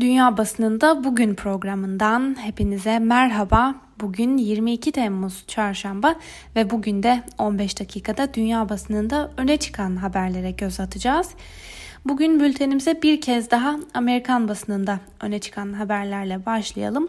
Dünya Basınında Bugün programından hepinize merhaba. Bugün 22 Temmuz Çarşamba ve bugün de 15 dakikada dünya basınında öne çıkan haberlere göz atacağız. Bugün bültenimize bir kez daha Amerikan basınında öne çıkan haberlerle başlayalım.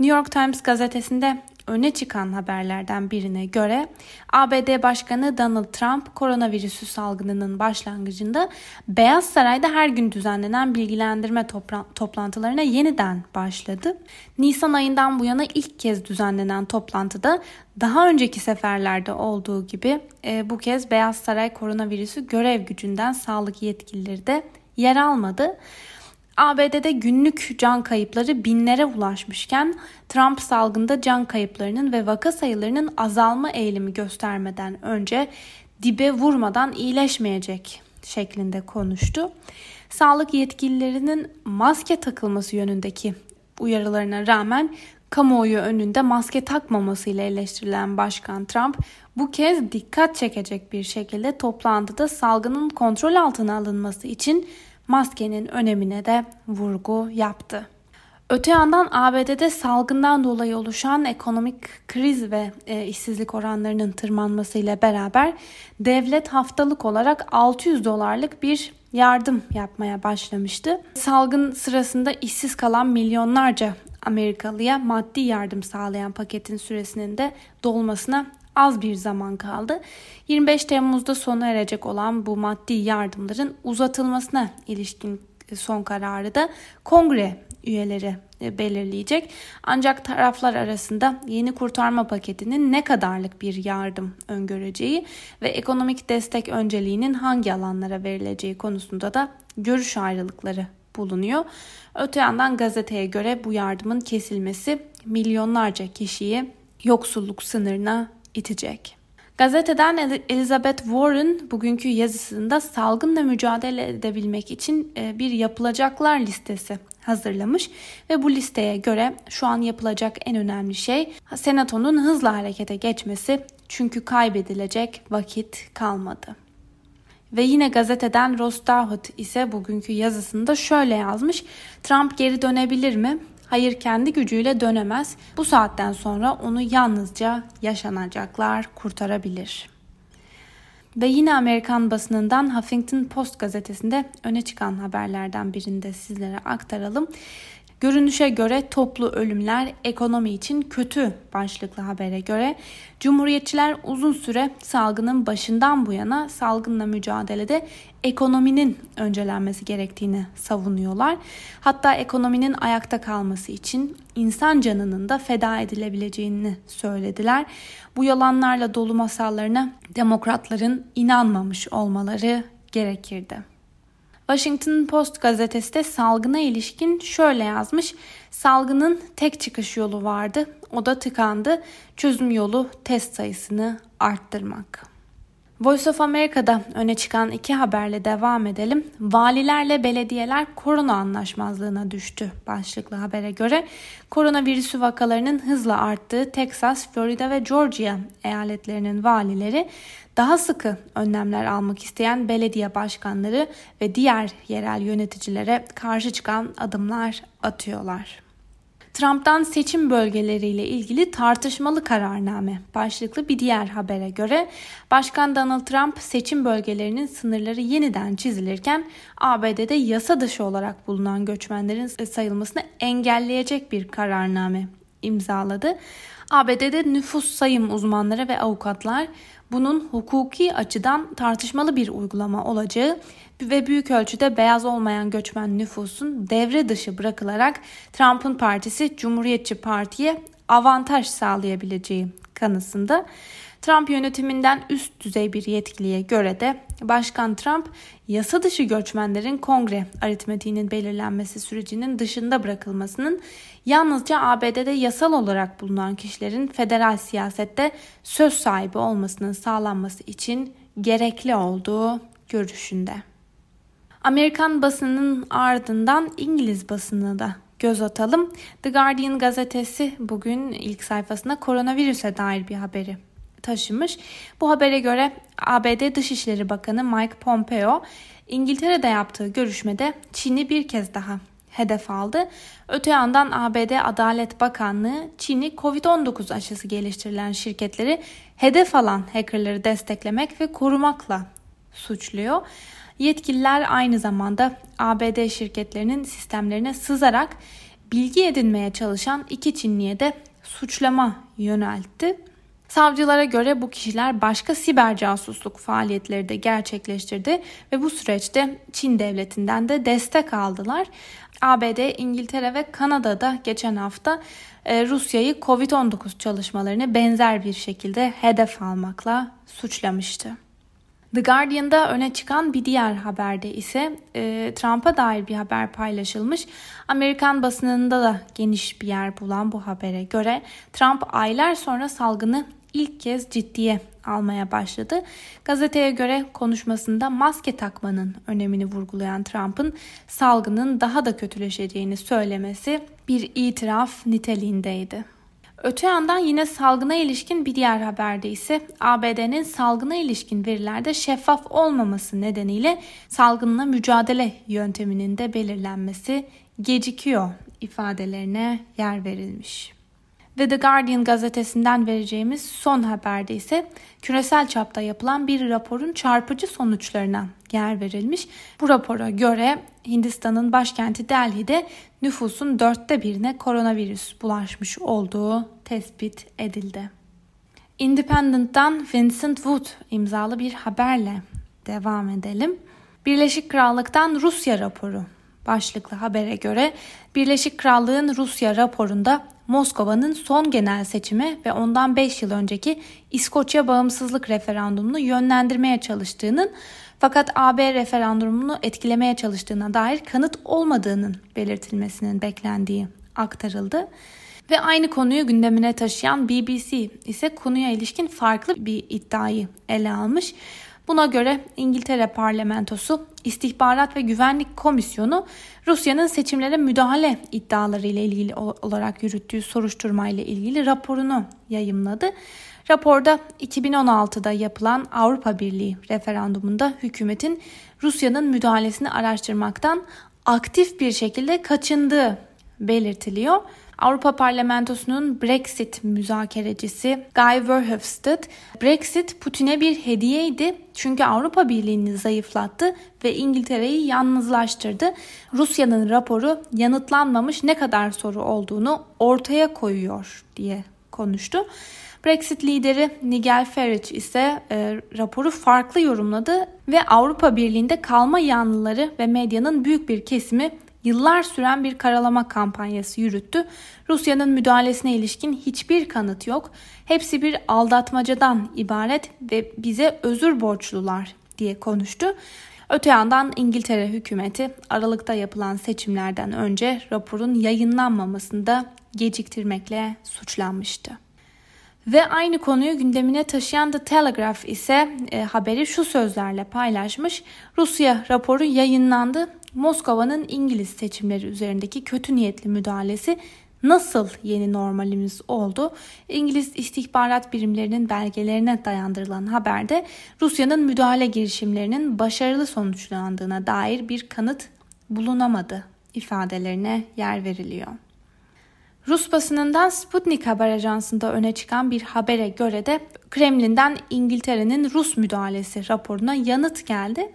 New York Times gazetesinde öne çıkan haberlerden birine göre ABD Başkanı Donald Trump koronavirüsü salgınının başlangıcında Beyaz Saray'da her gün düzenlenen bilgilendirme toplantılarına yeniden başladı. Nisan ayından bu yana ilk kez düzenlenen toplantıda daha önceki seferlerde olduğu gibi e, bu kez Beyaz Saray koronavirüsü görev gücünden sağlık yetkilileri de yer almadı. ABD'de günlük can kayıpları binlere ulaşmışken Trump salgında can kayıplarının ve vaka sayılarının azalma eğilimi göstermeden önce dibe vurmadan iyileşmeyecek şeklinde konuştu. Sağlık yetkililerinin maske takılması yönündeki uyarılarına rağmen kamuoyu önünde maske takmamasıyla eleştirilen Başkan Trump bu kez dikkat çekecek bir şekilde toplantıda salgının kontrol altına alınması için maskenin önemine de vurgu yaptı. Öte yandan ABD'de salgından dolayı oluşan ekonomik kriz ve e, işsizlik oranlarının tırmanmasıyla beraber devlet haftalık olarak 600 dolarlık bir yardım yapmaya başlamıştı. Salgın sırasında işsiz kalan milyonlarca Amerikalıya maddi yardım sağlayan paketin süresinin de dolmasına az bir zaman kaldı. 25 Temmuz'da sona erecek olan bu maddi yardımların uzatılmasına ilişkin son kararı da kongre üyeleri e, belirleyecek. Ancak taraflar arasında yeni kurtarma paketinin ne kadarlık bir yardım öngöreceği ve ekonomik destek önceliğinin hangi alanlara verileceği konusunda da görüş ayrılıkları bulunuyor. Öte yandan gazeteye göre bu yardımın kesilmesi milyonlarca kişiyi yoksulluk sınırına itecek. Gazeteden Elizabeth Warren bugünkü yazısında salgınla mücadele edebilmek için e, bir yapılacaklar listesi hazırlamış ve bu listeye göre şu an yapılacak en önemli şey senatonun hızla harekete geçmesi çünkü kaybedilecek vakit kalmadı. Ve yine gazeteden Ross Dahut ise bugünkü yazısında şöyle yazmış. Trump geri dönebilir mi? Hayır kendi gücüyle dönemez. Bu saatten sonra onu yalnızca yaşanacaklar kurtarabilir. Ve yine Amerikan basınından Huffington Post gazetesinde öne çıkan haberlerden birinde sizlere aktaralım. Görünüşe göre toplu ölümler ekonomi için kötü başlıklı habere göre Cumhuriyetçiler uzun süre salgının başından bu yana salgınla mücadelede ekonominin öncelenmesi gerektiğini savunuyorlar. Hatta ekonominin ayakta kalması için insan canının da feda edilebileceğini söylediler. Bu yalanlarla dolu masallarına demokratların inanmamış olmaları gerekirdi. Washington Post gazetesi de salgına ilişkin şöyle yazmış. Salgının tek çıkış yolu vardı. O da tıkandı. Çözüm yolu test sayısını arttırmak. Voice of America'da öne çıkan iki haberle devam edelim. Valilerle belediyeler korona anlaşmazlığına düştü başlıklı habere göre. Koronavirüsü vakalarının hızla arttığı Texas, Florida ve Georgia eyaletlerinin valileri daha sıkı önlemler almak isteyen belediye başkanları ve diğer yerel yöneticilere karşı çıkan adımlar atıyorlar. Trump'tan seçim bölgeleriyle ilgili tartışmalı kararname başlıklı bir diğer habere göre Başkan Donald Trump seçim bölgelerinin sınırları yeniden çizilirken ABD'de yasa dışı olarak bulunan göçmenlerin sayılmasını engelleyecek bir kararname imzaladı. ABD'de nüfus sayım uzmanları ve avukatlar bunun hukuki açıdan tartışmalı bir uygulama olacağı ve büyük ölçüde beyaz olmayan göçmen nüfusun devre dışı bırakılarak Trump'ın partisi Cumhuriyetçi Parti'ye avantaj sağlayabileceği kanısında. Trump yönetiminden üst düzey bir yetkiliye göre de Başkan Trump yasa dışı göçmenlerin kongre aritmetiğinin belirlenmesi sürecinin dışında bırakılmasının yalnızca ABD'de yasal olarak bulunan kişilerin federal siyasette söz sahibi olmasının sağlanması için gerekli olduğu görüşünde. Amerikan basının ardından İngiliz basını da göz atalım. The Guardian gazetesi bugün ilk sayfasında koronavirüse dair bir haberi taşımış. Bu habere göre ABD Dışişleri Bakanı Mike Pompeo İngiltere'de yaptığı görüşmede Çin'i bir kez daha hedef aldı. Öte yandan ABD Adalet Bakanlığı Çin'i Covid-19 aşısı geliştirilen şirketleri hedef alan hackerları desteklemek ve korumakla suçluyor. Yetkililer aynı zamanda ABD şirketlerinin sistemlerine sızarak bilgi edinmeye çalışan iki Çinliye de suçlama yöneltti. Savcılara göre bu kişiler başka siber casusluk faaliyetleri de gerçekleştirdi ve bu süreçte Çin devletinden de destek aldılar. ABD, İngiltere ve Kanada'da geçen hafta e, Rusya'yı Covid-19 çalışmalarını benzer bir şekilde hedef almakla suçlamıştı. The Guardian'da öne çıkan bir diğer haberde ise e, Trump'a dair bir haber paylaşılmış. Amerikan basınında da geniş bir yer bulan bu habere göre Trump aylar sonra salgını ilk kez ciddiye almaya başladı. Gazeteye göre konuşmasında maske takmanın önemini vurgulayan Trump'ın salgının daha da kötüleşeceğini söylemesi bir itiraf niteliğindeydi. Öte yandan yine salgına ilişkin bir diğer haberde ise ABD'nin salgına ilişkin verilerde şeffaf olmaması nedeniyle salgınla mücadele yönteminin de belirlenmesi gecikiyor ifadelerine yer verilmiş. Ve The Guardian gazetesinden vereceğimiz son haberde ise küresel çapta yapılan bir raporun çarpıcı sonuçlarına yer verilmiş. Bu rapora göre Hindistan'ın başkenti Delhi'de nüfusun dörtte birine koronavirüs bulaşmış olduğu tespit edildi. Independent'tan Vincent Wood imzalı bir haberle devam edelim. Birleşik Krallık'tan Rusya raporu başlıklı habere göre Birleşik Krallık'ın Rusya raporunda Moskova'nın son genel seçimi ve ondan 5 yıl önceki İskoçya bağımsızlık referandumunu yönlendirmeye çalıştığının fakat AB referandumunu etkilemeye çalıştığına dair kanıt olmadığının belirtilmesinin beklendiği aktarıldı. Ve aynı konuyu gündemine taşıyan BBC ise konuya ilişkin farklı bir iddiayı ele almış. Buna göre İngiltere parlamentosu İstihbarat ve Güvenlik Komisyonu Rusya'nın seçimlere müdahale iddiaları ile ilgili olarak yürüttüğü soruşturma ile ilgili raporunu yayımladı. Raporda 2016'da yapılan Avrupa Birliği referandumunda hükümetin Rusya'nın müdahalesini araştırmaktan aktif bir şekilde kaçındığı belirtiliyor. Avrupa Parlamentosu'nun Brexit müzakerecisi Guy Verhofstadt, Brexit Putin'e bir hediyeydi çünkü Avrupa Birliği'ni zayıflattı ve İngiltere'yi yalnızlaştırdı. Rusya'nın raporu yanıtlanmamış ne kadar soru olduğunu ortaya koyuyor diye konuştu. Brexit lideri Nigel Farage ise e, raporu farklı yorumladı ve Avrupa Birliği'nde kalma yanlıları ve medyanın büyük bir kesimi yıllar süren bir karalama kampanyası yürüttü. Rusya'nın müdahalesine ilişkin hiçbir kanıt yok. Hepsi bir aldatmacadan ibaret ve bize özür borçlular diye konuştu. Öte yandan İngiltere hükümeti Aralık'ta yapılan seçimlerden önce raporun yayınlanmamasını da geciktirmekle suçlanmıştı. Ve aynı konuyu gündemine taşıyan The Telegraph ise e, haberi şu sözlerle paylaşmış. Rusya raporu yayınlandı. Moskova'nın İngiliz seçimleri üzerindeki kötü niyetli müdahalesi nasıl yeni normalimiz oldu? İngiliz istihbarat birimlerinin belgelerine dayandırılan haberde Rusya'nın müdahale girişimlerinin başarılı sonuçlandığına dair bir kanıt bulunamadı ifadelerine yer veriliyor. Rus basınından Sputnik haber ajansında öne çıkan bir habere göre de Kremlin'den İngiltere'nin Rus müdahalesi raporuna yanıt geldi.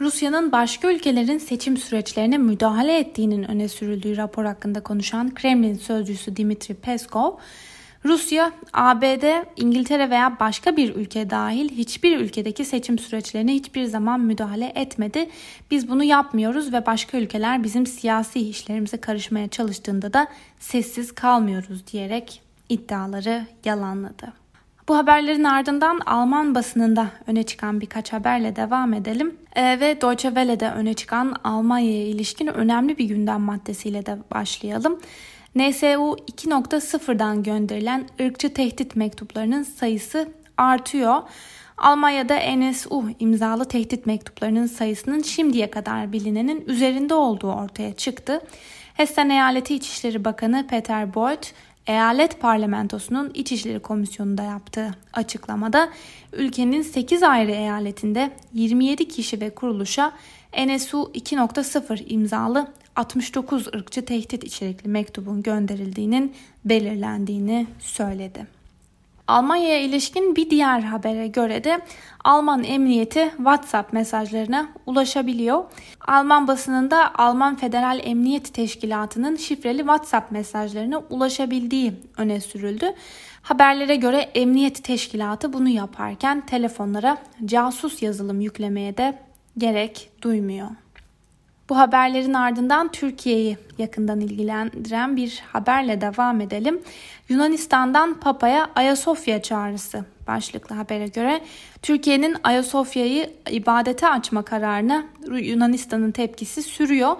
Rusya'nın başka ülkelerin seçim süreçlerine müdahale ettiğinin öne sürüldüğü rapor hakkında konuşan Kremlin sözcüsü Dimitri Peskov, Rusya, ABD, İngiltere veya başka bir ülke dahil hiçbir ülkedeki seçim süreçlerine hiçbir zaman müdahale etmedi. Biz bunu yapmıyoruz ve başka ülkeler bizim siyasi işlerimize karışmaya çalıştığında da sessiz kalmıyoruz diyerek iddiaları yalanladı. Bu haberlerin ardından Alman basınında öne çıkan birkaç haberle devam edelim. E, ve Deutsche Welle'de öne çıkan Almanya'ya ilişkin önemli bir gündem maddesiyle de başlayalım. NSU 2.0'dan gönderilen ırkçı tehdit mektuplarının sayısı artıyor. Almanya'da NSU imzalı tehdit mektuplarının sayısının şimdiye kadar bilinenin üzerinde olduğu ortaya çıktı. Hessen Eyaleti İçişleri Bakanı Peter Boyd, eyalet parlamentosunun İçişleri Komisyonu'nda yaptığı açıklamada ülkenin 8 ayrı eyaletinde 27 kişi ve kuruluşa NSU 2.0 imzalı 69 ırkçı tehdit içerikli mektubun gönderildiğinin belirlendiğini söyledi. Almanya'ya ilişkin bir diğer habere göre de Alman emniyeti WhatsApp mesajlarına ulaşabiliyor. Alman basınında Alman Federal Emniyet Teşkilatı'nın şifreli WhatsApp mesajlarına ulaşabildiği öne sürüldü. Haberlere göre emniyet teşkilatı bunu yaparken telefonlara casus yazılım yüklemeye de gerek duymuyor. Bu haberlerin ardından Türkiye'yi yakından ilgilendiren bir haberle devam edelim. Yunanistan'dan Papa'ya Ayasofya çağrısı başlıklı habere göre Türkiye'nin Ayasofya'yı ibadete açma kararına Yunanistan'ın tepkisi sürüyor.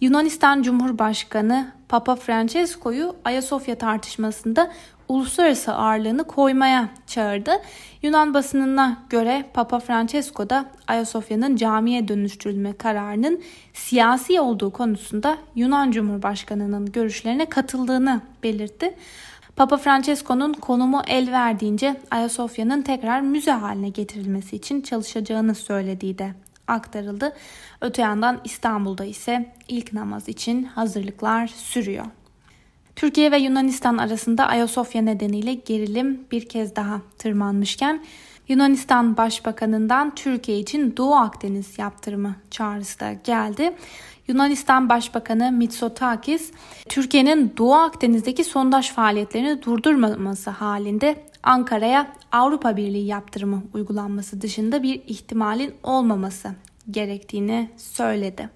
Yunanistan Cumhurbaşkanı Papa Francesco'yu Ayasofya tartışmasında uluslararası ağırlığını koymaya çağırdı. Yunan basınına göre Papa Francesco da Ayasofya'nın camiye dönüştürülme kararının siyasi olduğu konusunda Yunan Cumhurbaşkanı'nın görüşlerine katıldığını belirtti. Papa Francesco'nun konumu el verdiğince Ayasofya'nın tekrar müze haline getirilmesi için çalışacağını söylediği de aktarıldı. Öte yandan İstanbul'da ise ilk namaz için hazırlıklar sürüyor. Türkiye ve Yunanistan arasında Ayasofya nedeniyle gerilim bir kez daha tırmanmışken Yunanistan Başbakanı'ndan Türkiye için Doğu Akdeniz yaptırımı çağrısı da geldi. Yunanistan Başbakanı Mitsotakis, Türkiye'nin Doğu Akdeniz'deki sondaj faaliyetlerini durdurmaması halinde Ankara'ya Avrupa Birliği yaptırımı uygulanması dışında bir ihtimalin olmaması gerektiğini söyledi.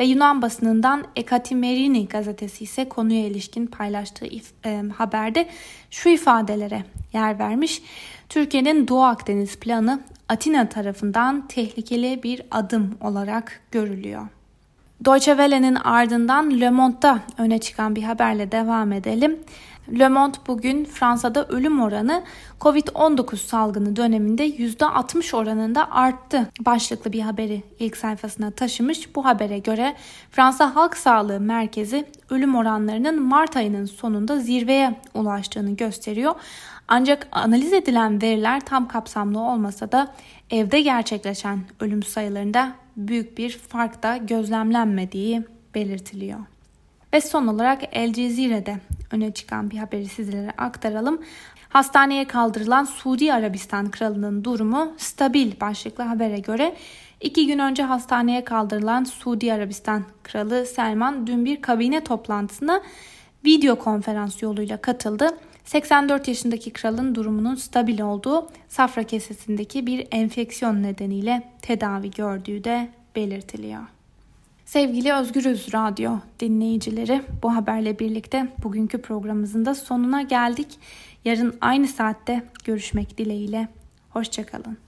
Ve Yunan basınından Ekatimerini gazetesi ise konuya ilişkin paylaştığı e, haberde şu ifadelere yer vermiş. Türkiye'nin Doğu Akdeniz planı Atina tarafından tehlikeli bir adım olarak görülüyor. Deutsche Welle'nin ardından Le Monde'da öne çıkan bir haberle devam edelim. Le Monde bugün Fransa'da ölüm oranı Covid-19 salgını döneminde %60 oranında arttı başlıklı bir haberi ilk sayfasına taşımış. Bu habere göre Fransa Halk Sağlığı Merkezi ölüm oranlarının Mart ayının sonunda zirveye ulaştığını gösteriyor. Ancak analiz edilen veriler tam kapsamlı olmasa da evde gerçekleşen ölüm sayılarında büyük bir fark da gözlemlenmediği belirtiliyor. Ve son olarak El Cezire'de öne çıkan bir haberi sizlere aktaralım. Hastaneye kaldırılan Suudi Arabistan kralının durumu stabil başlıklı habere göre iki gün önce hastaneye kaldırılan Suudi Arabistan kralı Selman dün bir kabine toplantısına video konferans yoluyla katıldı. 84 yaşındaki kralın durumunun stabil olduğu safra kesesindeki bir enfeksiyon nedeniyle tedavi gördüğü de belirtiliyor. Sevgili Özgürüz Radyo dinleyicileri bu haberle birlikte bugünkü programımızın da sonuna geldik. Yarın aynı saatte görüşmek dileğiyle. Hoşçakalın.